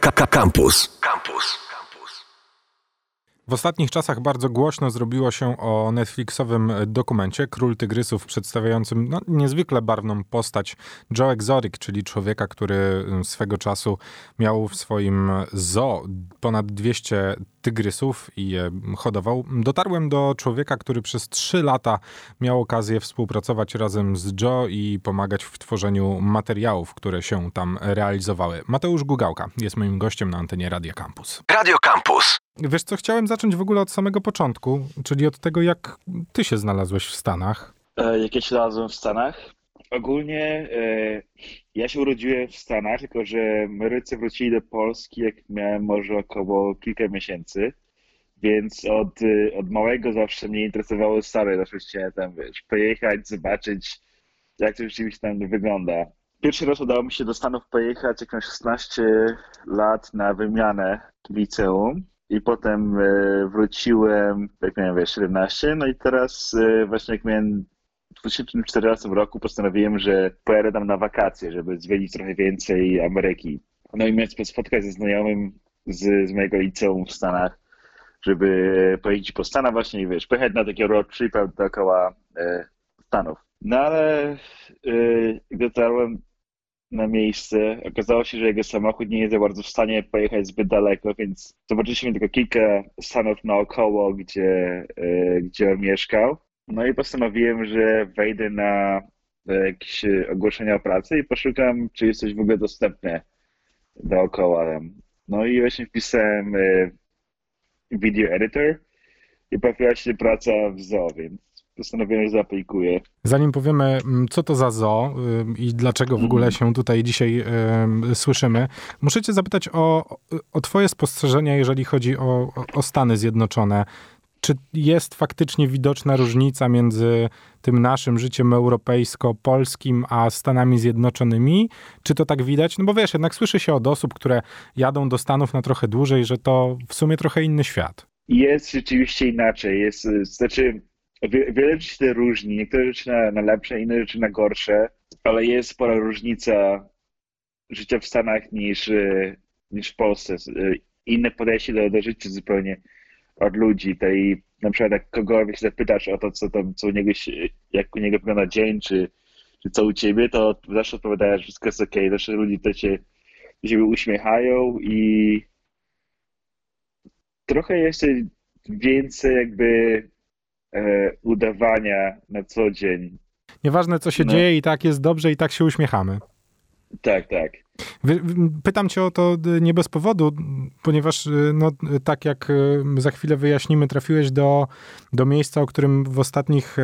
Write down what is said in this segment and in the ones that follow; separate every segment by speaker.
Speaker 1: Campus. Campus.
Speaker 2: W ostatnich czasach bardzo głośno zrobiło się o Netflixowym dokumencie Król Tygrysów, przedstawiającym no, niezwykle barwną postać Joe Exotic, czyli człowieka, który swego czasu miał w swoim zoo ponad 200 tygrysów i je hodował. Dotarłem do człowieka, który przez trzy lata miał okazję współpracować razem z Joe i pomagać w tworzeniu materiałów, które się tam realizowały. Mateusz Gugałka jest moim gościem na antenie Radio Campus.
Speaker 1: Radio Campus.
Speaker 2: Wiesz co, chciałem zacząć w ogóle od samego początku, czyli od tego, jak ty się znalazłeś w Stanach.
Speaker 3: E, jak ja się znalazłem w Stanach? Ogólnie e, ja się urodziłem w Stanach, tylko że moi rodzice wrócili do Polski, jak miałem może około kilka miesięcy, więc od, e, od małego zawsze mnie interesowało Stany, zawsze chciałem tam, wiesz, pojechać, zobaczyć, jak to rzeczywiście tam wygląda. Pierwszy raz udało mi się do Stanów pojechać, jak miałem 16 lat na wymianę w liceum i potem e, wróciłem, jak miałem wiesz, 17, no i teraz właśnie jak miałem w 2014 roku postanowiłem, że pojadę tam na wakacje, żeby zwiedzić trochę więcej Ameryki. No i miałem spotkać ze znajomym z, z mojego liceum w Stanach, żeby pojeździć po Stanach właśnie i wiesz, pojechać na taki road trip dookoła e, Stanów. No ale e, dotarłem na miejsce. Okazało się, że jego samochód nie jest za bardzo w stanie pojechać zbyt daleko, więc zobaczyliśmy tylko kilka stanów naokoło, gdzie, e, gdzie on mieszkał. No i postanowiłem, że wejdę na jakieś ogłoszenia o pracy i poszukam, czy jest coś w ogóle dostępne dookoła. No i właśnie wpisałem e, video editor i pojawiła się praca w zoo, więc postanowiłem, że zaaplikuję.
Speaker 2: Zanim powiemy, mm, co to za zoo i dlaczego w ogóle mhm. się tutaj dzisiaj y, słyszymy, muszę cię zapytać o, o twoje spostrzeżenia, jeżeli chodzi o, o Stany Zjednoczone. Czy jest faktycznie widoczna różnica między tym naszym życiem europejsko-polskim a Stanami Zjednoczonymi? Czy to tak widać? No bo wiesz, jednak słyszy się od osób, które jadą do Stanów na trochę dłużej, że to w sumie trochę inny świat.
Speaker 3: Jest rzeczywiście inaczej. Jest, znaczy, wiele rzeczy się różni. Niektóre rzeczy na, na lepsze, inne rzeczy na gorsze, ale jest spora różnica życia w Stanach niż, niż w Polsce. Inne podejście do, do życia zupełnie od ludzi. Tej, na przykład jak kogoś zapytasz o to, co tam, co u niego się, jak u niego wygląda dzień, czy, czy co u ciebie, to zawsze odpowiadasz, że wszystko jest okej. Okay. Zawsze ludzie to się do siebie uśmiechają i trochę jeszcze więcej jakby e, udawania na co dzień.
Speaker 2: Nieważne, co się no. dzieje, i tak jest dobrze, i tak się uśmiechamy.
Speaker 3: Tak, tak.
Speaker 2: Pytam cię o to y, nie bez powodu, ponieważ y, no, tak jak y, za chwilę wyjaśnimy, trafiłeś do, do miejsca, o którym w ostatnich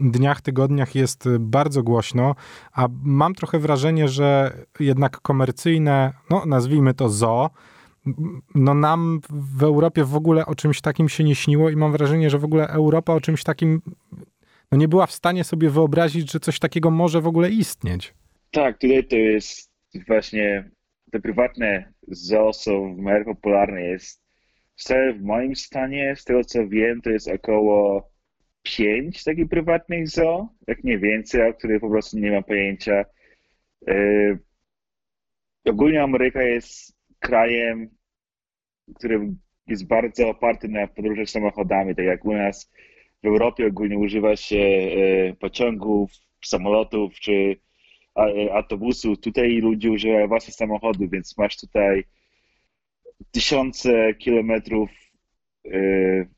Speaker 2: dniach, tygodniach jest bardzo głośno, a mam trochę wrażenie, że jednak komercyjne, no nazwijmy to zoo, no nam w Europie w ogóle o czymś takim się nie śniło i mam wrażenie, że w ogóle Europa o czymś takim no nie była w stanie sobie wyobrazić, że coś takiego może w ogóle istnieć.
Speaker 3: Tak, tutaj to jest właśnie te prywatne zoo są w miarę popularne. Jest w moim stanie, z tego co wiem, to jest około pięć takich prywatnych zoo, jak nie więcej, o których po prostu nie mam pojęcia. Yy, ogólnie Ameryka jest krajem, który jest bardzo oparty na podróżach samochodami, tak jak u nas w Europie ogólnie używa się yy, pociągów, samolotów czy Autobusu. Tutaj ludzie używają własnych samochodów, więc masz tutaj tysiące kilometrów y,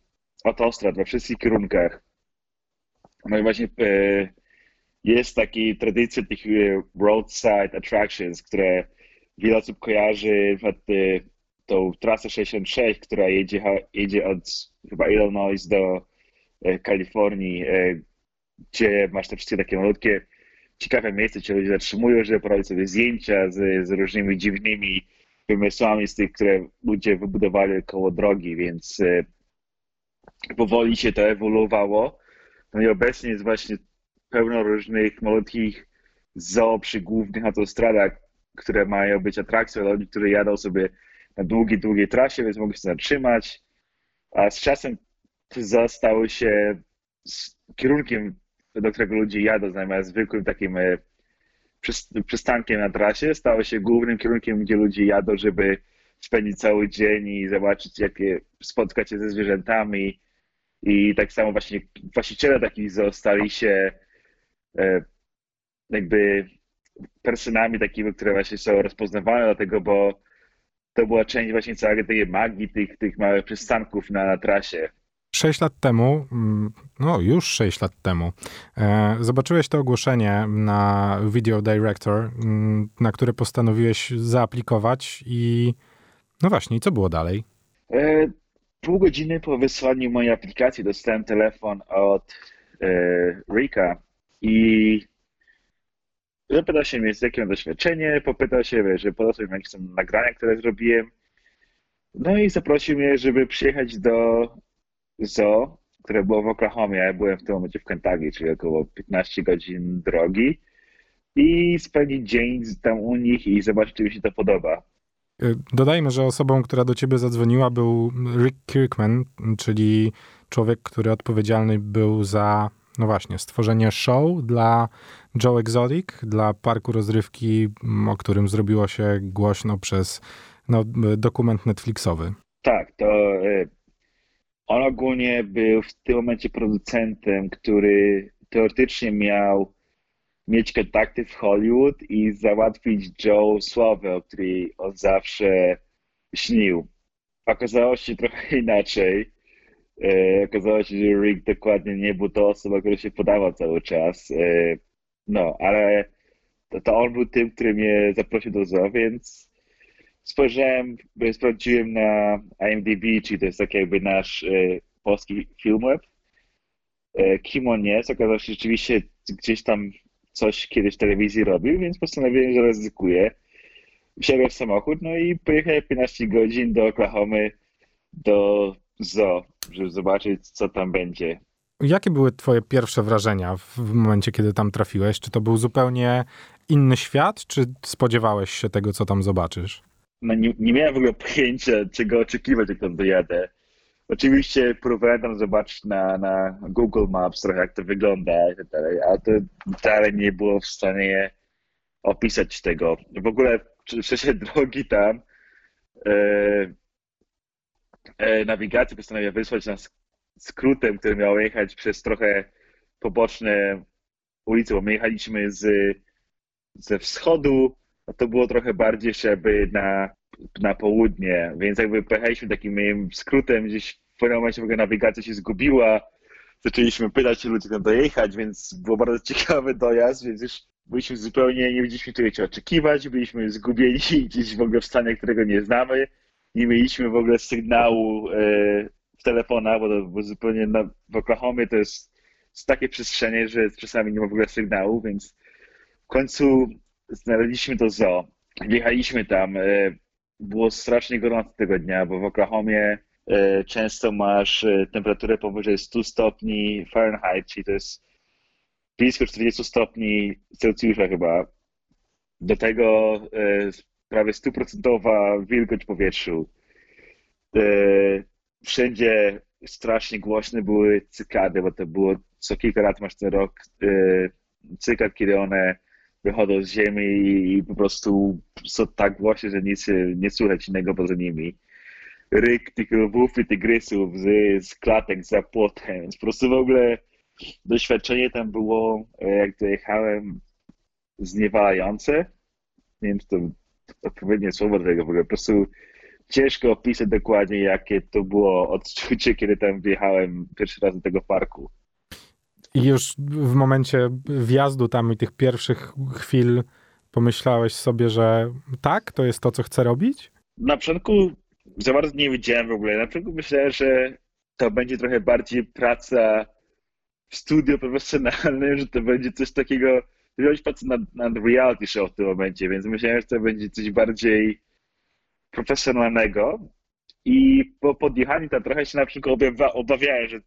Speaker 3: autostrad we wszystkich kierunkach. No i właśnie y, jest taki tradycja tych roadside attractions, które wiele osób kojarzy, na y, tą trasę 66, która jedzie, jedzie od chyba Illinois do Kalifornii, gdzie masz te wszystkie takie malutkie ciekawe miejsce, gdzie ludzie zatrzymują, żeby porobić sobie zdjęcia z, z różnymi dziwnymi wymysłami z tych, które ludzie wybudowali koło drogi, więc e, powoli się to ewoluowało. No i obecnie jest właśnie pełno różnych malutkich zoo przy głównych autostradach, które mają być atrakcją dla ludzi, którzy jadą sobie na długiej, długiej trasie, więc mogą się zatrzymać. A z czasem zoo stały się kierunkiem do którego ludzie jadą, zamiast zwykłym takim e, przystankiem na trasie, stało się głównym kierunkiem, gdzie ludzie jadą, żeby spędzić cały dzień i zobaczyć, jakie spotkać się ze zwierzętami. I tak samo właśnie właściciele takich zostali się e, jakby personami takimi, które właśnie są rozpoznawane dlatego, bo to była część właśnie całej tej magii tych, tych małych przystanków na, na trasie.
Speaker 2: Sześć lat temu, mm, no już sześć lat temu, e, zobaczyłeś to ogłoszenie na Video Director, mm, na które postanowiłeś zaaplikować i no właśnie, co było dalej?
Speaker 3: E, pół godziny po wysłaniu mojej aplikacji dostałem telefon od e, Rika i zapytał się mnie, jakie mam doświadczenie, popytał się, że podał mi jakieś są nagrania, które zrobiłem. No i zaprosił mnie, żeby przyjechać do zoo, które było w Oklahomie. Ja byłem w tym momencie w Kentucky, czyli około 15 godzin drogi i spędzić dzień tam u nich i zobaczyć, czy mi się to podoba.
Speaker 2: Y, dodajmy, że osobą, która do ciebie zadzwoniła, był Rick Kirkman, czyli człowiek, który odpowiedzialny był za, no właśnie, stworzenie show dla Joe Exotic, dla parku rozrywki, o którym zrobiło się głośno przez no, dokument Netflixowy.
Speaker 3: Tak, to y, on ogólnie był w tym momencie producentem, który teoretycznie miał mieć kontakty w Hollywood i załatwić Joe sławę, o której on zawsze śnił. Okazało się trochę inaczej. E, okazało się, że Rick dokładnie nie był to osoba, która się podała cały czas. E, no, ale to, to on był tym, który mnie zaprosił do zoo, więc spojrzałem, sprawdziłem na IMDb, czyli to jest tak jakby nasz e, polski filmweb. E, kim on jest? Okazało się, że rzeczywiście gdzieś tam coś kiedyś w telewizji robił, więc postanowiłem, że ryzykuję. Wsiadłem w samochód, no i pojechałem 15 godzin do Oklahomy, do zoo, żeby zobaczyć, co tam będzie.
Speaker 2: Jakie były twoje pierwsze wrażenia w momencie, kiedy tam trafiłeś? Czy to był zupełnie inny świat, czy spodziewałeś się tego, co tam zobaczysz?
Speaker 3: No nie, nie miałem w ogóle pojęcia, czego oczekiwać, jak tam dojadę. Oczywiście próbowałem tam zobaczyć na, na Google Maps trochę, jak to wygląda i tak dalej, ale to wcale nie było w stanie opisać tego. W ogóle w czasie drogi tam e, e, nawigacja postanowiła wysłać nas skrótem, który miał jechać przez trochę poboczne ulice, bo my jechaliśmy z, ze wschodu, a to było trochę bardziej żeby na na południe, więc jakby pojechaliśmy takim skrótem, gdzieś w pewnym momencie w ogóle nawigacja się zgubiła, zaczęliśmy pytać ludzi, jak dojechać, więc było bardzo ciekawy dojazd, więc już byliśmy zupełnie, nie wiedzieliśmy czego się oczekiwać, byliśmy zgubieni gdzieś w ogóle w stanie, którego nie znamy, nie mieliśmy w ogóle sygnału e, w telefonach, bo to bo zupełnie na, w Oklahomie to jest, jest takie przestrzenie, że czasami nie ma w ogóle sygnału, więc w końcu znaleźliśmy to zoo. Wjechaliśmy tam, e, było strasznie gorąco tego dnia, bo w Oklahomie e, często masz e, temperaturę powyżej 100 stopni Fahrenheit, czyli to jest blisko 40 stopni Celsjusza chyba. Do tego prawie stuprocentowa wilgoć w powietrzu. Wszędzie strasznie głośne były cykady, bo to było co kilka lat masz ten rok cykad, kiedy one wychodzą z ziemi i po prostu są tak głośne, że nic nie słychać innego poza nimi. Ryk tych lwów i tygrysów z, z klatek za płotem. Po prostu w ogóle doświadczenie tam było, e, jak dojechałem, zniewalające. Nie wiem, czy to odpowiednie słowo do tego w ogóle. Po prostu ciężko opisać dokładnie, jakie to było odczucie, kiedy tam wjechałem pierwszy raz do tego parku.
Speaker 2: I już w momencie wjazdu tam i tych pierwszych chwil pomyślałeś sobie, że tak, to jest to, co chcę robić?
Speaker 3: Na początku za bardzo nie wiedziałem w ogóle. Na początku myślałem, że to będzie trochę bardziej praca w studio profesjonalnym, że to będzie coś takiego, robić pracę nad, nad reality show w tym momencie, więc myślałem, że to będzie coś bardziej profesjonalnego. I po podjechaniu tam trochę się na przykład obawiałem, że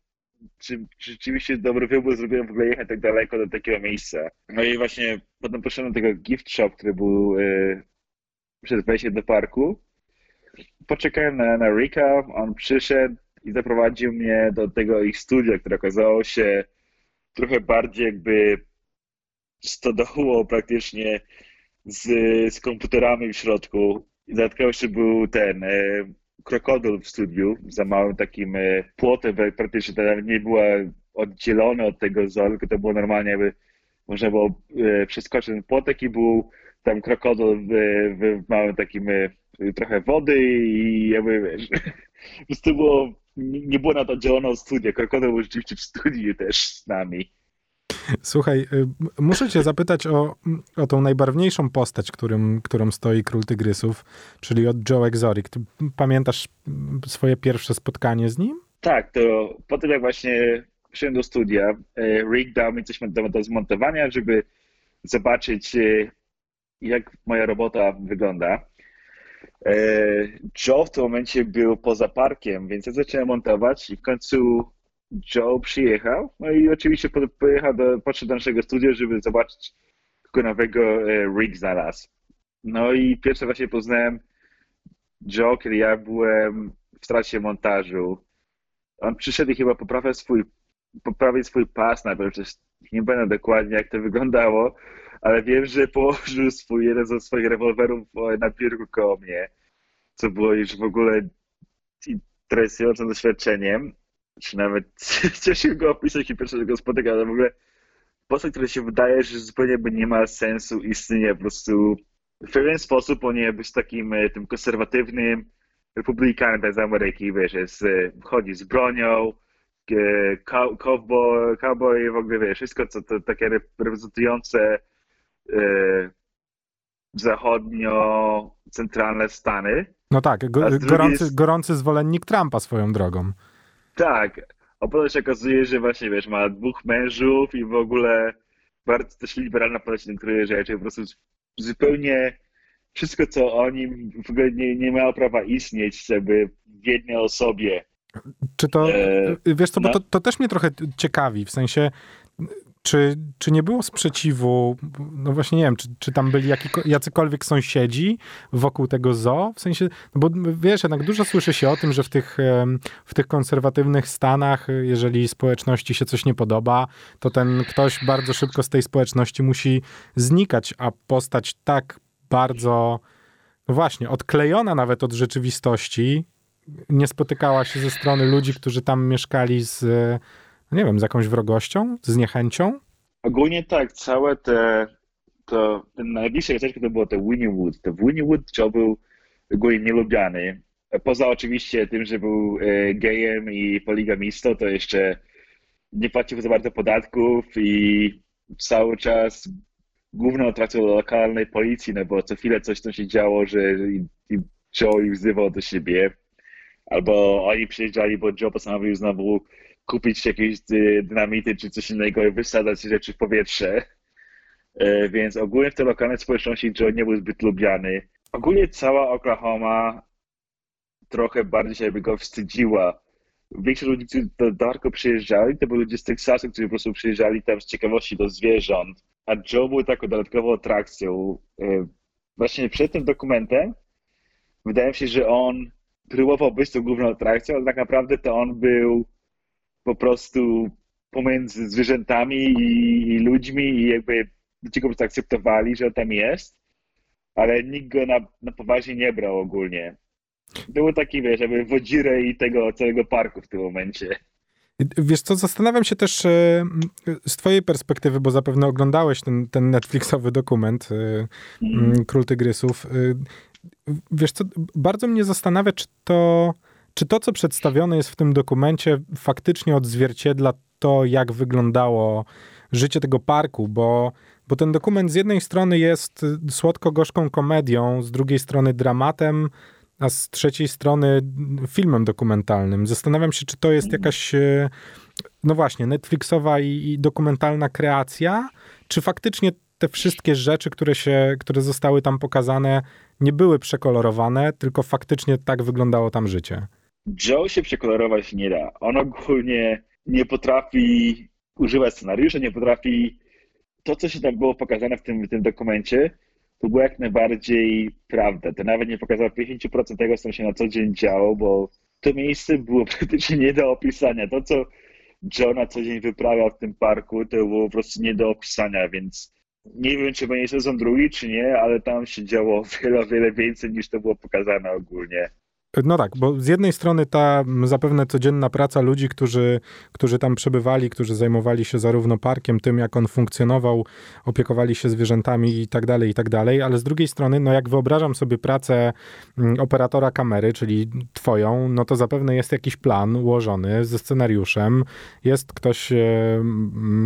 Speaker 3: czy, czy rzeczywiście dobry wybór zrobiłem w ogóle jechać tak daleko do takiego miejsca. No i właśnie potem poszedłem do tego gift shop, który był yy, przed wejściem do parku. Poczekałem na, na Rika, on przyszedł i zaprowadził mnie do tego ich studia, które okazało się trochę bardziej jakby stodoło praktycznie z, z komputerami w środku. Dodatkowo jeszcze był ten e, krokodyl w studiu, za małym takim e, płotem, praktycznie to nie była oddzielone od tego tylko to było normalnie, jakby można było e, przeskoczyć ten płotek i był tam krokodyl w, w małym takim e, trochę wody i jakby wiesz, to było, nie było na to oddzielone od studia. Krokodyl był rzeczywiście w studiu też z nami.
Speaker 2: Słuchaj, y, muszę cię zapytać o, o tą najbarwniejszą postać, którym, którą stoi Król Tygrysów, czyli od Joe Exotic. Ty pamiętasz swoje pierwsze spotkanie z nim?
Speaker 3: Tak, to po tym jak właśnie przyszedłem do studia, e, Rick dał mi coś do, do zmontowania, żeby zobaczyć, e, jak moja robota wygląda. E, Joe w tym momencie był poza parkiem, więc ja zacząłem montować i w końcu Joe przyjechał. No i oczywiście pojechał do, podszedł do naszego studia, żeby zobaczyć, kogo nowego Rick znalazł. No i pierwsze właśnie poznałem Joe, kiedy ja byłem w trakcie montażu. On przyszedł i chyba poprawiał swój poprawić swój pas najpierw, przecież nie będę dokładnie jak to wyglądało, ale wiem, że położył swój, jeden ze swoich rewolwerów na biurku koło mnie, co było już w ogóle interesującym doświadczeniem, czy nawet ciężko go opisać i pierwszy go spotykam, ale w ogóle postać, która się wydaje, że zupełnie by nie ma sensu istnienia, po prostu w pewien sposób on jest być takim e, tym konserwatywnym republikanem tak z Ameryki, wiesz, jest, e, chodzi z bronią, cowboy, cowboy w ogóle wiesz, wszystko co to takie reprezentujące e, zachodnio-centralne Stany.
Speaker 2: No tak, go, gorący, gorący zwolennik Trumpa swoją drogą.
Speaker 3: Tak, a potem się okazuje, że właśnie wiesz, ma dwóch mężów i w ogóle bardzo też liberalna podejście do niektórych rzeczy, po prostu zupełnie wszystko, co o nim w ogóle nie, nie miało prawa istnieć, żeby w jednej osobie
Speaker 2: czy to, e, wiesz co, bo no. to, to też mnie trochę ciekawi, w sensie, czy, czy nie było sprzeciwu, no właśnie nie wiem, czy, czy tam byli jakiko, jacykolwiek sąsiedzi wokół tego zoo? W sensie, no bo wiesz, jednak dużo słyszy się o tym, że w tych, w tych konserwatywnych Stanach, jeżeli społeczności się coś nie podoba, to ten ktoś bardzo szybko z tej społeczności musi znikać, a postać tak bardzo, no właśnie, odklejona nawet od rzeczywistości, nie spotykała się ze strony ludzi, którzy tam mieszkali z, nie wiem, z jakąś wrogością, z niechęcią?
Speaker 3: Ogólnie tak, całe te, to, ten najbliższe miasteczko to było to Winniewood. To Winniewood Joe był ogólnie nielubiany. Poza oczywiście tym, że był e, gejem i poligamistą, to jeszcze nie płacił za bardzo podatków i cały czas główną atrakcją lokalnej policji, no bo co chwilę coś tam się działo, że Joe ich wzywał do siebie albo oni przyjeżdżali, bo Joe postanowił znowu kupić jakieś dynamity czy coś innego i wysadzać rzeczy w powietrze. E, więc ogólnie w tej lokalnej społeczności Joe nie był zbyt lubiany. Ogólnie cała Oklahoma trochę bardziej się go wstydziła. Większość ludzi, którzy do Darko przyjeżdżali, to byli ludzie z Teksasu, którzy po prostu przyjeżdżali tam z ciekawości do zwierząt. A Joe był taką dodatkową atrakcją. E, właśnie przed tym dokumentem wydaje mi się, że on próbował być tą główną atrakcją, ale tak naprawdę to on był prostu pomiędzy zwierzętami i, i ludźmi i jakby ludzie go po prostu akceptowali, że on tam jest, ale nikt go na, na poważnie nie brał ogólnie. Było taki, wiesz, jakby wodzirę i tego całego parku w tym momencie.
Speaker 2: Wiesz co, zastanawiam się też e, z twojej perspektywy, bo zapewne oglądałeś ten, ten Netflixowy dokument mm. Król Tygrysów wiesz co, bardzo mnie zastanawia, czy to, czy to, co przedstawione jest w tym dokumencie, faktycznie odzwierciedla to, jak wyglądało życie tego parku, bo, bo ten dokument z jednej strony jest słodko-gorzką komedią, z drugiej strony dramatem, a z trzeciej strony filmem dokumentalnym. Zastanawiam się, czy to jest mhm. jakaś, e, no właśnie, Netflixowa i, i dokumentalna kreacja, czy faktycznie te wszystkie rzeczy, które, się, które zostały tam pokazane, nie były przekolorowane, tylko faktycznie tak wyglądało tam życie.
Speaker 3: Joe się przekolorować nie da. On ogólnie nie potrafi używać scenariusza, nie potrafi. To, co się tam było pokazane w tym, w tym dokumencie, to było jak najbardziej prawda. To nawet nie pokazało 50% tego, co się na co dzień działo, bo to miejsce było praktycznie nie do opisania. To, co Joe na co dzień wyprawiał w tym parku, to było po prostu nie do opisania, więc Nie wiem, czy będzie sezon drugi, czy nie, ale tam się działo wiele, wiele więcej niż to było pokazane ogólnie.
Speaker 2: No tak, bo z jednej strony ta zapewne codzienna praca ludzi, którzy, którzy tam przebywali, którzy zajmowali się zarówno parkiem, tym jak on funkcjonował, opiekowali się zwierzętami i tak dalej, i tak dalej, ale z drugiej strony, no jak wyobrażam sobie pracę operatora kamery, czyli twoją, no to zapewne jest jakiś plan ułożony ze scenariuszem, jest ktoś,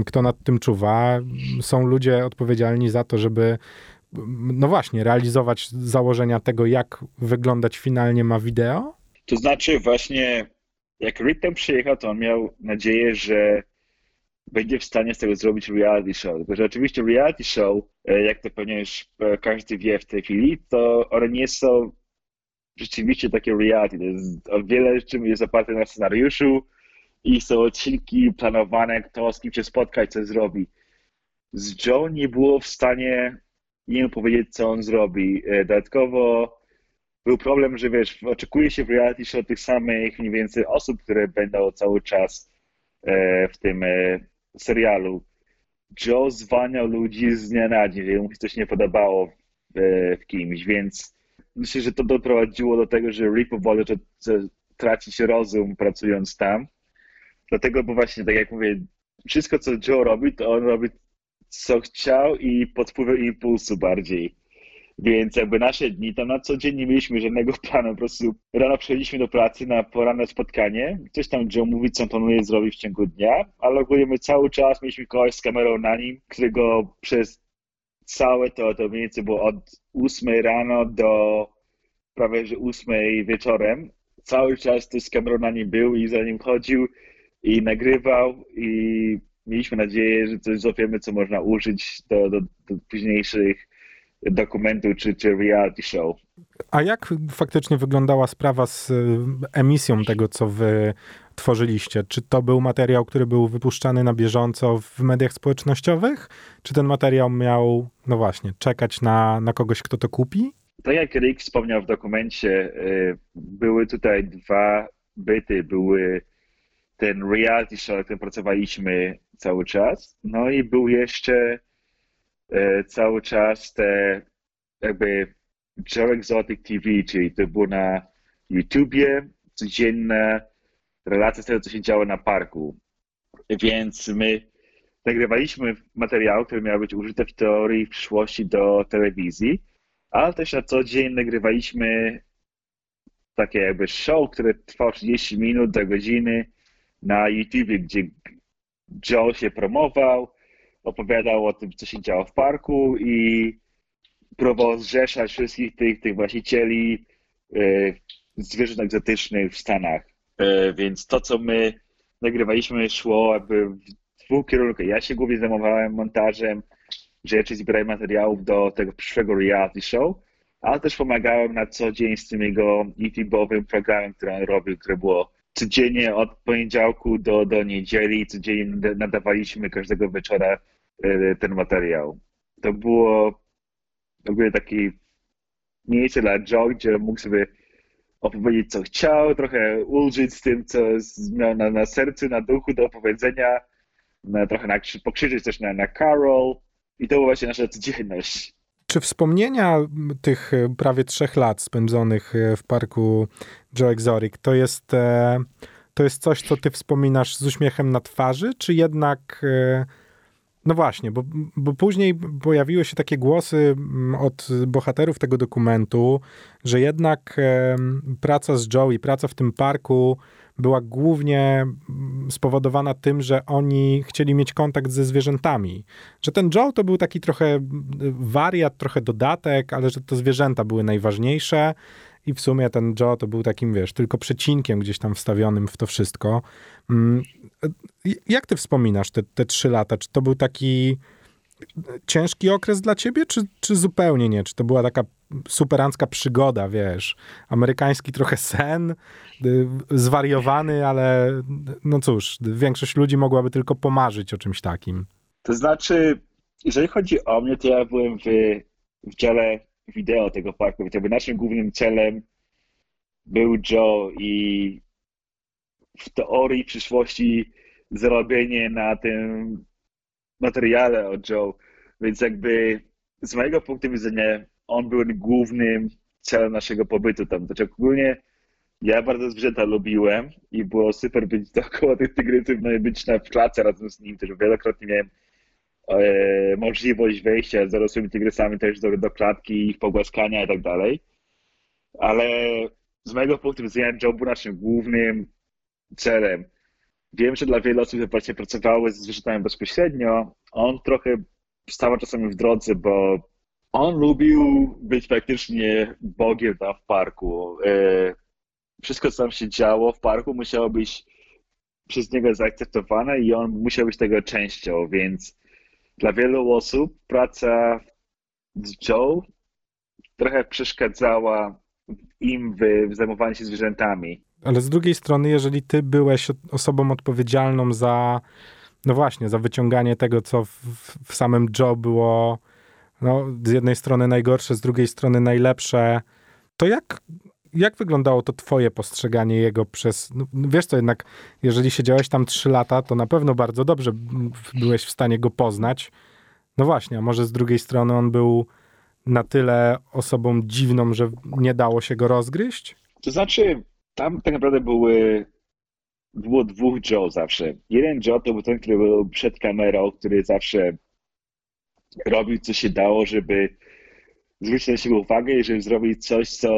Speaker 2: kto nad tym czuwa, są ludzie odpowiedzialni za to, żeby no właśnie, realizować założenia tego, jak wyglądać finalnie ma wideo?
Speaker 3: To znaczy właśnie, jak Rick tam przyjechał, to on miał nadzieję, że będzie w stanie z tego zrobić reality show. Tylko, że oczywiście reality show, e, jak to pewnie już e, każdy wie w tej chwili, to one nie są rzeczywiście takie reality. To jest, wiele rzeczy jest oparte na scenariuszu i są odcinki planowane, kto z kim się spotkać, co zrobi. Z Joe nie było w stanie nie wiem powiedzieć, co on zrobi. E, dodatkowo był problem, że wiesz, oczekuje się w reality show tych samych mniej więcej osób, które będą cały czas e, w tym e, serialu. Joe zwalniał ludzi z dnia na dzień, że mu się coś nie podobało w, kimś, więc myślę, że to doprowadziło do tego, że Rick powoli tracić rozum pracując tam. Dlatego, bo właśnie, tak jak mówię, wszystko, co Joe robi, to on robi co chciał i pod wpływem impulsu bardziej. Więc jakby nasze dni, tam na co dzień nie mieliśmy żadnego planu, po prostu rano przechodziliśmy do pracy na poranne spotkanie, coś tam Joe mówi, co planuje zrobić w ciągu dnia, ale ogólnie cały czas mieliśmy kogoś z kamerą na nim, którego przez całe to, to mniej więcej było od 8 rano do prawie że 8 wieczorem, cały czas to z kamerą na nim był i za nim chodził i nagrywał i mieliśmy nadzieję, że coś złapiemy, co można użyć do, do, do późniejszych dokumentów czy, czy reality show.
Speaker 2: A jak faktycznie wyglądała sprawa z e, emisją tego, co wy tworzyliście? Czy to był materiał, który był wypuszczany na bieżąco w mediach społecznościowych? Czy ten materiał miał, no właśnie, czekać na, na kogoś, kto to kupi?
Speaker 3: Tak jak Rick wspomniał w dokumencie, e, były tutaj dwa byty. Były ten reality show, na którym pracowaliśmy cały czas. No i był jeszcze e, cały czas te jakby Joe Exotic TV, czyli to było na YouTubie, codzienne relacje z tego, co się działo na parku. Więc my nagrywaliśmy materiał, który miał być użyty w teorii w przyszłości do telewizji, ale też na co dzień nagrywaliśmy takie jakby show, które trwało 30 minut do godziny na YouTube, gdzie Joe się promował, opowiadał o tym, co się działo w parku i próbował zrzeszać wszystkich tych, tych właścicieli e, zwierząt egzotycznych w Stanach. E, więc to, co my nagrywaliśmy, szło jakby w dwóch kierunkach. Ja się głównie zajmowałem montażem rzeczy, zbierałem materiałów do tego przyszłego reality show, ale też pomagałem na co dzień z tym jego YouTube'owym programem, który on robił, które było codziennie od poniedziałku do, do niedzieli, codziennie nadawaliśmy każdego wieczora e, ten materiał. To było w ogóle takie miejsce dla Joe, gdzie mógł sobie opowiedzieć, co chciał, trochę ulżyć z tym, co miał na, na sercu, na duchu do opowiedzenia, na, trochę na, pokrzyczeć coś na, na Carol i to była właśnie nasza codzienność.
Speaker 2: Czy wspomnienia tych e, prawie trzech lat spędzonych e, w parku Joe Exotic to jest, e, to jest coś, co ty wspominasz z uśmiechem na twarzy, czy jednak. No właśnie, bo, bo później pojawiły się takie głosy od bohaterów tego dokumentu, że jednak praca z Joe i praca w tym parku była głównie mm, spowodowana tym, że oni chcieli mieć kontakt ze zwierzętami. Że ten Joe to był taki trochę mm, wariat, trochę dodatek, ale że to zwierzęta były najważniejsze. I w sumie ten Joe to był takim, wiesz, tylko przecinkiem gdzieś tam wstawionym w to wszystko. Mm, jak ty wspominasz te, te trzy lata? Czy to był taki ciężki okres dla ciebie, czy, czy zupełnie nie? Czy to była taka superancka przygoda, wiesz? Amerykański trochę sen, y, zwariowany, ale no cóż, większość ludzi mogłaby tylko pomarzyć o czymś takim.
Speaker 3: To znaczy, jeżeli chodzi o mnie, to ja byłem w, w dziale wideo tego parku, więc jakby naszym głównym celem był Joe i w teorii przyszłości zarobienie na tym materiale o Joe. Więc jakby z mojego punktu widzenia on był głównym celem naszego pobytu tam. Znaczy ogólnie ja bardzo zwierzęta lubiłem i było super być dookoła tych tygrysów, no i być na klatce razem z nim, też wielokrotnie miałem e, możliwość wejścia z dorosłymi tygrysami też do, do klatki, ich pogłaskania i tak dalej. Ale z mojego punktu widzenia Joe był naszym głównym celem. Wiem, że dla wielu osób, które pracowały ze zwierzętami bezpośrednio, on trochę stał czasami w drodze, bo on lubił być praktycznie Bogiem tam w parku. E, wszystko, co tam się działo w parku, musiało być przez niego zaakceptowane i on musiał być tego częścią, więc dla wielu osób praca z Joe trochę przeszkadzała im w, w zajmowaniu się zwierzętami.
Speaker 2: Ale z drugiej strony, jeżeli ty byłeś osobą odpowiedzialną za, no właśnie, za wyciąganie tego, co w, w samym Joe było, no, z jednej strony najgorsze, z drugiej strony najlepsze, to jak, jak wyglądało to twoje postrzeganie jego przez, no, wiesz co, jednak jeżeli siedziałeś tam trzy lata, to na pewno bardzo dobrze byłeś w stanie go poznać. No właśnie, a może z drugiej strony on był na tyle osobą dziwną, że nie dało się go rozgryźć?
Speaker 3: To znaczy, tam tak naprawdę były, było dwóch Joe zawsze. Jeden Joe to był ten, który był przed kamerą, który zawsze robił co się dało, żeby zwrócić na siebie uwagę i żeby zrobić coś, co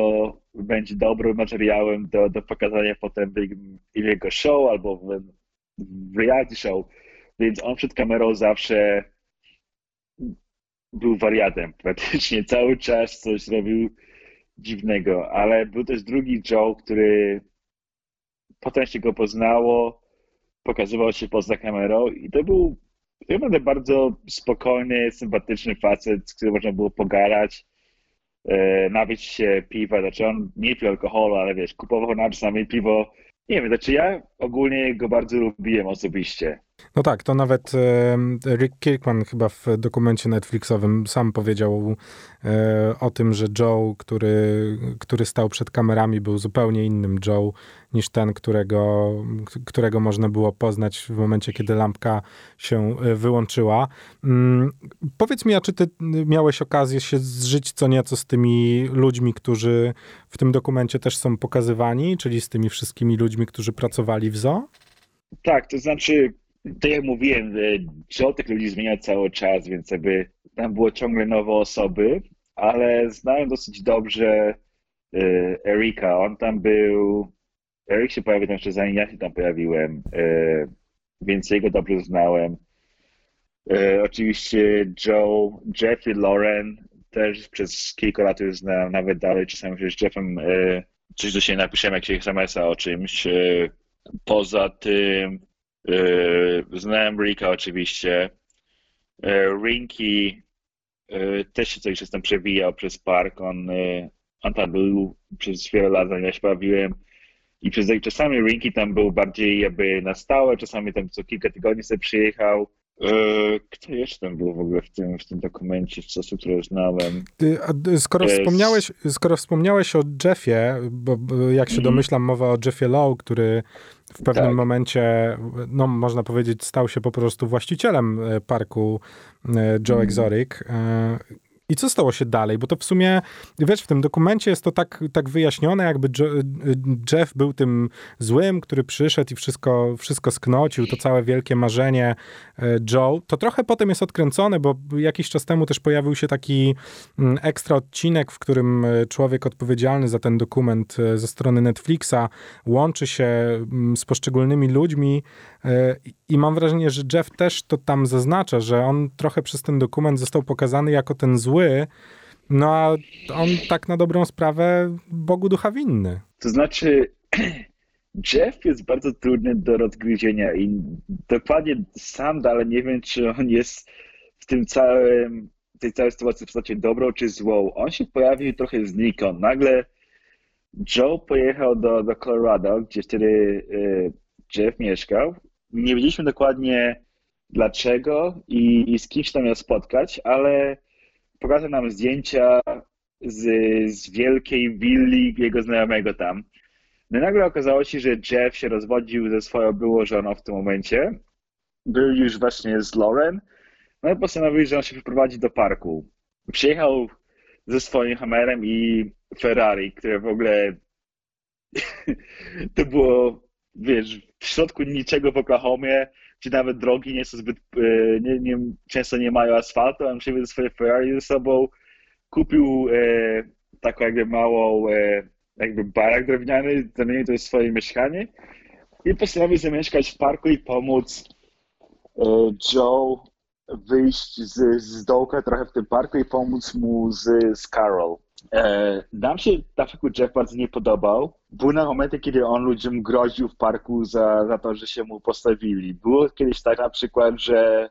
Speaker 3: będzie dobrym materiałem do, do pokazania potem w jego show albo w, w reality show. Więc on przed kamerą zawsze był wariatem. Praktycznie cały czas coś robił dziwnego, ale był też drugi Joe, który potem się go poznało, pokazywał się poza kamerą i to był naprawdę bardzo spokojny, sympatyczny facet, z którym można było pogadać, e, się piwa, znaczy on nie pił alkoholu, ale wiesz, kupował nam czasami piwo. Nie wiem, znaczy ja ogólnie go bardzo lubiłem osobiście.
Speaker 2: No tak, to nawet Rick Kirkman chyba w dokumencie Netflixowym sam powiedział e, o tym, że Joe, który, który stał przed kamerami, był zupełnie innym Joe niż ten, którego, którego można było poznać w momencie, kiedy lampka się e, wyłączyła. Mm, powiedz mi, a czy ty miałeś okazję się zżyć co nieco z tymi ludźmi, którzy w tym dokumencie też są pokazywani, czyli z tymi wszystkimi ludźmi, którzy pracowali w zoo?
Speaker 3: Tak, to znaczy tak jak mówiłem, Joe tych ludzi zmienia cały czas, więc jakby tam było ciągle nowe osoby, ale znałem dosyć dobrze y, Erika. On tam był, Erik się pojawił tam jeszcze zanim ja się tam pojawiłem, y, więc jego dobrze znałem. Y, oczywiście Joe, Jeffrey Lauren też przez kilka lat już znam, nawet dalej czasami się z Jeffem coś do siebie napiszemy, jak się SMS-a o czymś. Poza tym E, znałem Rika oczywiście. E, Rinki e, też się coś czasem przewijał przez park. On, on tam był przez wiele lat, ja się bawiłem. I przez czasami Rinki tam był bardziej jakby na stałe, czasami tam co kilka tygodni sobie przyjechał. Kto jeszcze był w ogóle w tym, w tym dokumencie, z osób, które znałem?
Speaker 2: Skoro wspomniałeś, skoro wspomniałeś o Jeffie, bo jak się mhm. domyślam, mowa o Jeffie Lowe, który w pewnym tak. momencie, no można powiedzieć, stał się po prostu właścicielem e, parku e, Joe mm. Exotic. E, I co stało się dalej? Bo to w sumie, wiesz, w tym dokumencie jest to tak, tak wyjaśnione, jakby Jeff był tym złym, który przyszedł i wszystko, wszystko sknocił, to całe wielkie marzenie Joe. To trochę potem jest odkręcone, bo jakiś czas temu też pojawił się taki mm, ekstra odcinek, w którym człowiek odpowiedzialny za ten dokument ze strony Netflixa łączy się mm, z poszczególnymi ludźmi i mam wrażenie, że Jeff też to tam zaznacza, że on trochę przez ten dokument został pokazany jako ten zły, no a on tak na dobrą sprawę Bogu ducha winny.
Speaker 3: To znaczy, Jeff jest bardzo trudny do rozgryzienia i dokładnie sam dalej nie wiem, czy on jest w tym całym, tej całej sytuacji w postaci dobrą czy złą. On się pojawił trochę znikąd. Nagle Joe pojechał do, do Colorado, gdzie wtedy y, Jeff mieszkał nie wiedzieliśmy dokładnie dlaczego i, i z kim się tam miał spotkać, ale pokazał nam zdjęcia z, z wielkiej willi jego znajomego tam. No i nagle okazało się, że Jeff się rozwodził ze swoją byłą żoną w tym momencie. Był już właśnie z Lauren No i postanowił, że on się wyprowadzi do parku. Przyjechał ze swoim Hammerem i Ferrari, które w ogóle to było, wiesz, w środku niczego w Oklahomie, gdzie nawet drogi nie są zbyt, e, nie, nie, często nie mają asfaltu, on przywiózł swoje Ferrari ze sobą, kupił e, taką jakby małą e, jakby barak drewniany, zamienił to w swoje mieszkanie i postanowił zamieszkać w parku i pomóc e, Joe wyjść z, z dołka trochę w tym parku i pomóc mu z, z Carol. E, nam się Trafficu Jeff bardzo nie podobał. Były na momenty, kiedy on ludziom groził w parku za, za to, że się mu postawili. Było kiedyś tak na przykład, że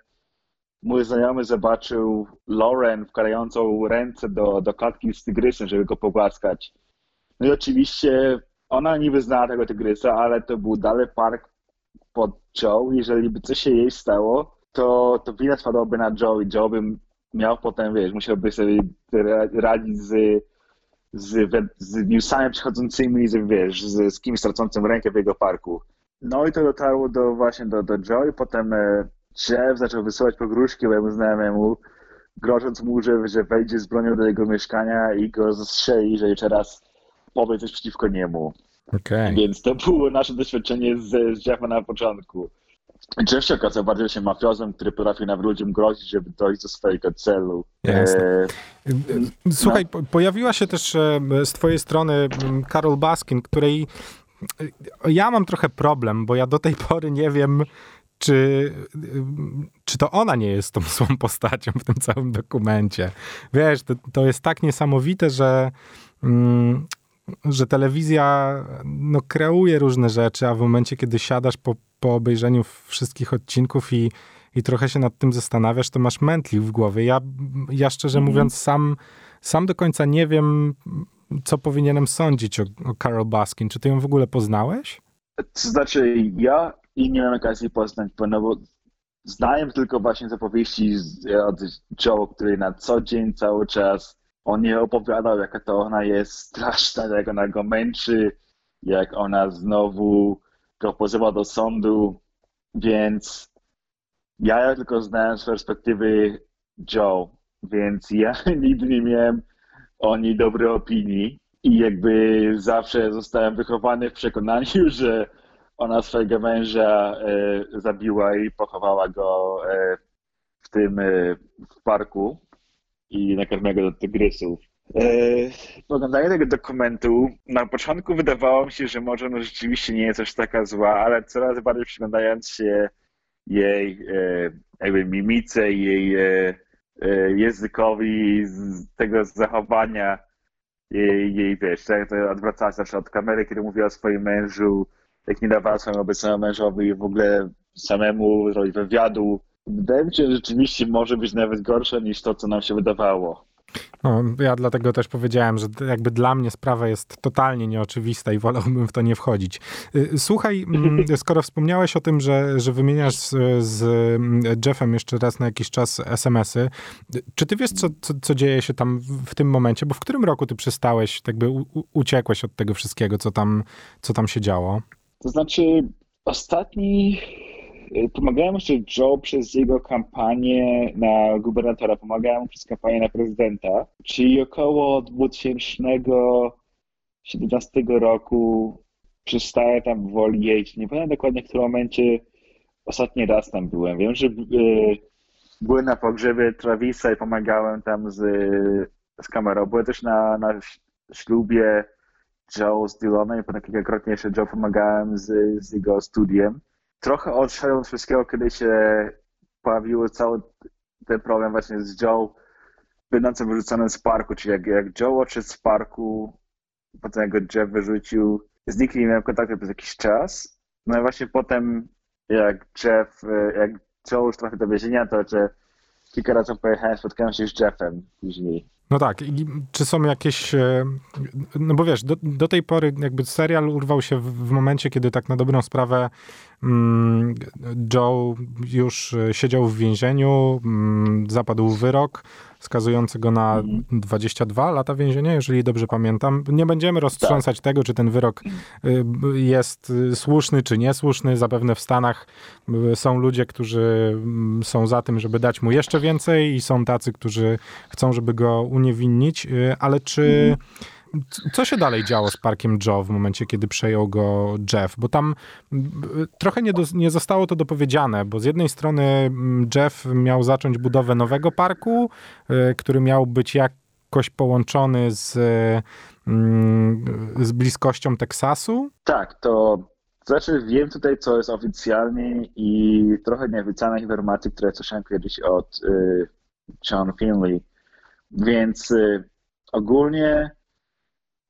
Speaker 3: mój znajomy zobaczył Lauren wkładającą ręce do, do klatki z tygrysem, żeby go pogłaskać. No i oczywiście ona niby znała tego tygrysa, ale to był dalej park pod Joe. Jeżeli by coś się jej stało, to, to wina spadłaby na Joe i Joe by miał potem, wiesz, musiałby sobie radzić z, z, z newsami przychodzącymi, z, wiesz, z, z kimś tracącym rękę w jego parku. No i to dotarło do, właśnie do, do Joe i potem e, Jeff zaczął wysyłać pogróżki mojemu znajomemu, grożąc mu, że, że wejdzie z bronią do jego mieszkania i go zastrzeli, że jeszcze raz powie coś przeciwko niemu.
Speaker 2: Okay.
Speaker 3: Więc to było nasze doświadczenie z, z Jeffa na początku. Jeff się okazał bardziej się mafiozem, który potrafił nawet ludziom grozić, żeby dojść do swojego celu.
Speaker 2: Jasne. E, Słuchaj, no. pojawiła się też e, z twojej strony Carol Baskin, której e, ja mam trochę problem, bo ja do tej pory nie wiem, czy, czy to ona nie jest tą złą postacią w tym całym dokumencie. Wiesz, to, to jest tak niesamowite, że, mm, że telewizja no, kreuje różne rzeczy, a w momencie, kiedy siadasz po, po obejrzeniu wszystkich odcinków i, i trochę się nad tym zastanawiasz, to masz mętlik w głowie. Ja, ja szczerze mm -hmm. mówiąc, sam, sam do końca nie wiem, co powinienem sądzić o, o Carol Baskin. Czy ty ją w ogóle poznałeś?
Speaker 3: To znaczy, ja i nie miałem okazji poznać, bo, no bo znałem tylko właśnie zapowieści od Joe, który na co dzień, cały czas on nie opowiadał, jaka to ona jest straszna, jak ona go męczy, jak ona znowu go pozywa do sądu, więc ja tylko znałem z perspektywy Joe, więc ja nigdy nie miałem o niej dobrej opinii i jakby zawsze zostałem wychowany w przekonaniu, że ona swojego męża e, zabiła i pochowała go e, w tym e, w parku i nakarmiła go do tygrysów. Po oglądaniu tego dokumentu na początku wydawało mi się, że może ona rzeczywiście nie jest aż taka zła, ale coraz bardziej przyglądając się jej jakby mimice, jej językowi, tego zachowania, jej, jej wiesz, tak, odwracała się od kamery, kiedy mówiła o swoim mężu, jak nie dawała swojemu obecnemu mężowi w ogóle samemu zrobić wywiadu. Wydaje mi się, że rzeczywiście może być nawet gorsze niż to, co nam się wydawało.
Speaker 2: No, ja dlatego też powiedziałem, że jakby dla mnie sprawa jest totalnie nieoczywista i wolałbym w to nie wchodzić. Y, słuchaj, mm, skoro wspomniałeś o tym, że, że wymieniasz z, z Jeffem jeszcze raz na jakiś czas SMS-y, czy ty wiesz, co, co, co, dzieje się tam w tym momencie? Bo w którym roku ty przestałeś, jakby uciekłeś od tego wszystkiego, co tam, co tam się działo?
Speaker 3: To znaczy, ostatni pomagałem jeszcze Joe przez jego kampanię na gubernatora, pomagałem mu przez kampanię na prezydenta, czyli około 2017 roku przestaję tam woli jeździć. Nie pamiętam dokładnie w którym momencie ostatni raz tam byłem. Wiem, że y, byłem na pogrzebie Travisa i pomagałem tam z, z kamerą. Byłem też na, na ślubie Joe z Dylanem i kilkakrotnie jeszcze Joe pomagałem z, z jego studiem. Trochę odszedłem od wszystkiego, kiedy się pojawił cały ten problem właśnie z Joe będącym wyrzuconym z parku, czyli jak, jak Joe odszedł z parku, potem jak go Jeff wyrzucił, z nikim nie miałem kontaktu przez jakiś czas. No i właśnie potem jak Jeff, jak Joe już trafił do więzienia, to że kilka razy pojechałem, spotkałem się z Jeffem później.
Speaker 2: No tak, i czy są jakieś, e, no bo wiesz, do, do tej pory jakby serial urwał się w, w momencie, kiedy tak na dobrą sprawę mm, Joe już siedział w więzieniu, mm, zapadł wyrok skazujący go na 22 mhm. lata więzienia, jeżeli dobrze pamiętam. Nie będziemy roztrząsać tak. tego, czy ten wyrok y, jest y, słuszny, czy niesłuszny. Zapewne w Stanach y, są ludzie, którzy mm, są za tym, żeby dać mu jeszcze więcej i są tacy, którzy chcą, żeby go uniewinnić, ale czy mhm. Co się dalej działo z parkiem Joe w momencie, kiedy przejął go Jeff? Bo tam trochę nie, do, nie zostało to dopowiedziane, bo z jednej strony Jeff miał zacząć budowę nowego parku, y, który miał być jakoś połączony z, z bliskością Teksasu.
Speaker 3: Tak, to znaczy wiem tutaj, co jest oficjalnie i trochę nieoficjalne informacji, które słyszałem kiedyś od y, John Finley. Więc y, ogólnie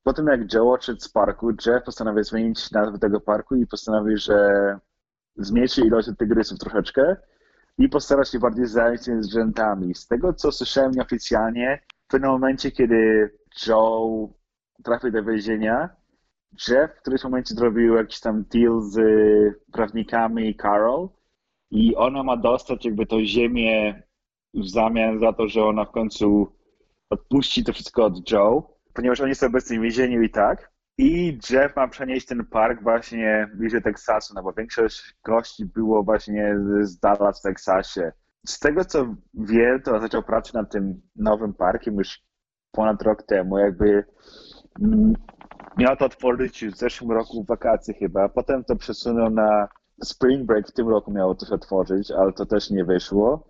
Speaker 3: po tym jak Joe odszedł z parku, Jeff postanowił zmienić nazwę tego parku i postanowił, że zmniejszy ilość tygrysów troszeczkę i postarać się bardziej zająć się zwierzętami. Z tego, co słyszałem nieoficjalnie, w pewnym momencie, kiedy Joe trafił do więzienia, Jeff w którymś momencie zrobił jakiś tam deal z prawnikami Carol i ona ma dostać jakby tą ziemię w zamian za to, że ona w końcu odpuści to wszystko od Joe ponieważ oni są obecnie w więzieniu i tak. I Jeff ma przenieść ten park właśnie bliżej Teksasu, no bo większość gości było właśnie z Dallas w Teksasie. Z tego co wiem, to zaczął pracę nad tym nowym parkiem już ponad rok temu, jakby mm, miał to otworzyć w zeszłym roku w wakacje chyba, potem to przesunął na Spring Break, w tym roku miało to się otworzyć, ale to też nie wyszło.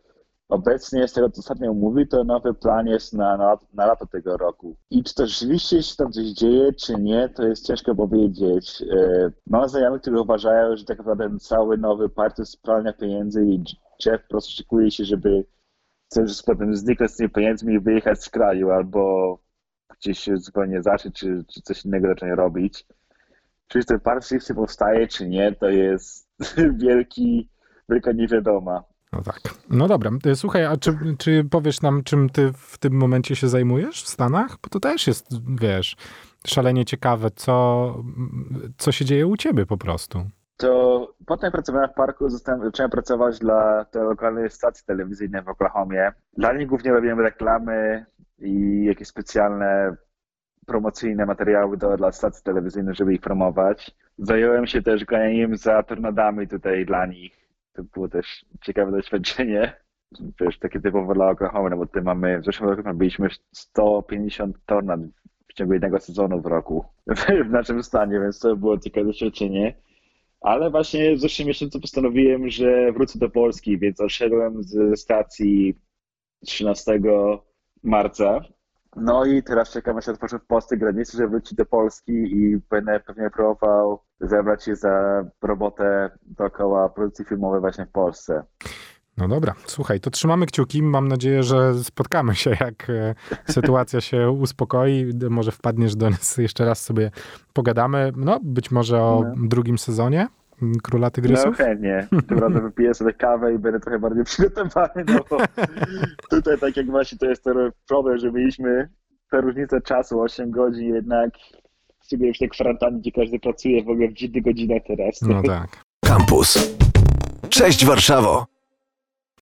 Speaker 3: Obecnie, z tego co ostatnio mówi, to nowy plan jest na, na, na lato tego roku. I czy to rzeczywiście się tam coś dzieje, czy nie, to jest ciężko powiedzieć. E, mam znajomych, którzy uważają, że tak naprawdę cały nowy jest pralnia pieniędzy i Jeff po prostu szykuje się, żeby coś potem zniknąć z tymi pieniędzmi i wyjechać z kraju, albo gdzieś się zupełnie zacząć, czy, czy coś innego zacząć robić. Czy ten rzeczywiście powstaje, czy nie, to jest wielki, wielka niewiadoma.
Speaker 2: No tak. No dobra. E, słuchaj, a czy, czy powiesz nam, czym ty w tym momencie się zajmujesz w Stanach? Bo to też jest, wiesz, szalenie ciekawe, co, co się dzieje u ciebie po prostu.
Speaker 3: To potem pracowałem w parku, zostałem, zacząłem pracować dla tej lokalnej stacji telewizyjnej w Oklahomie. Dla nich głównie robiłem reklamy i jakieś specjalne promocyjne materiały do, dla stacji telewizyjnych, żeby ich promować. Zająłem się też ganianiem za tornadami tutaj dla nich to było też ciekawe doświadczenie. Wiesz, takie typowo dla Oklahoma, no bo tutaj mamy, w zeszłym roku byliśmy 150 tornad w ciągu jednego sezonu w roku w naszym stanie, więc to było ciekawe doświadczenie. Ale właśnie w zeszłym miesiącu postanowiłem, że wrócę do Polski, więc odszedłem ze stacji 13 marca no i teraz czekam, aż się otworzy w Polsce granicy, żeby wrócić do Polski i będę pewnie próbował zebrać się za robotę dookoła produkcji filmowej właśnie w Polsce.
Speaker 2: No dobra, słuchaj, to trzymamy kciuki. Mam nadzieję, że spotkamy się, jak e, sytuacja się uspokoi. Może wpadniesz do nas jeszcze raz sobie pogadamy. No, być może o no. drugim sezonie. Króla Tygrysów?
Speaker 3: No chętnie. Tym razem wypiję sobie kawę i będę trochę bardziej przygotowany, no bo tutaj tak jak właśnie to jest ten problem, że mieliśmy tę różnicę czasu, 8 godzin jednak, w tej kwarantannie, gdzie każdy pracuje w ogóle w dziwnych godzinach teraz.
Speaker 2: No tak.
Speaker 1: Campus. Cześć Warszawo!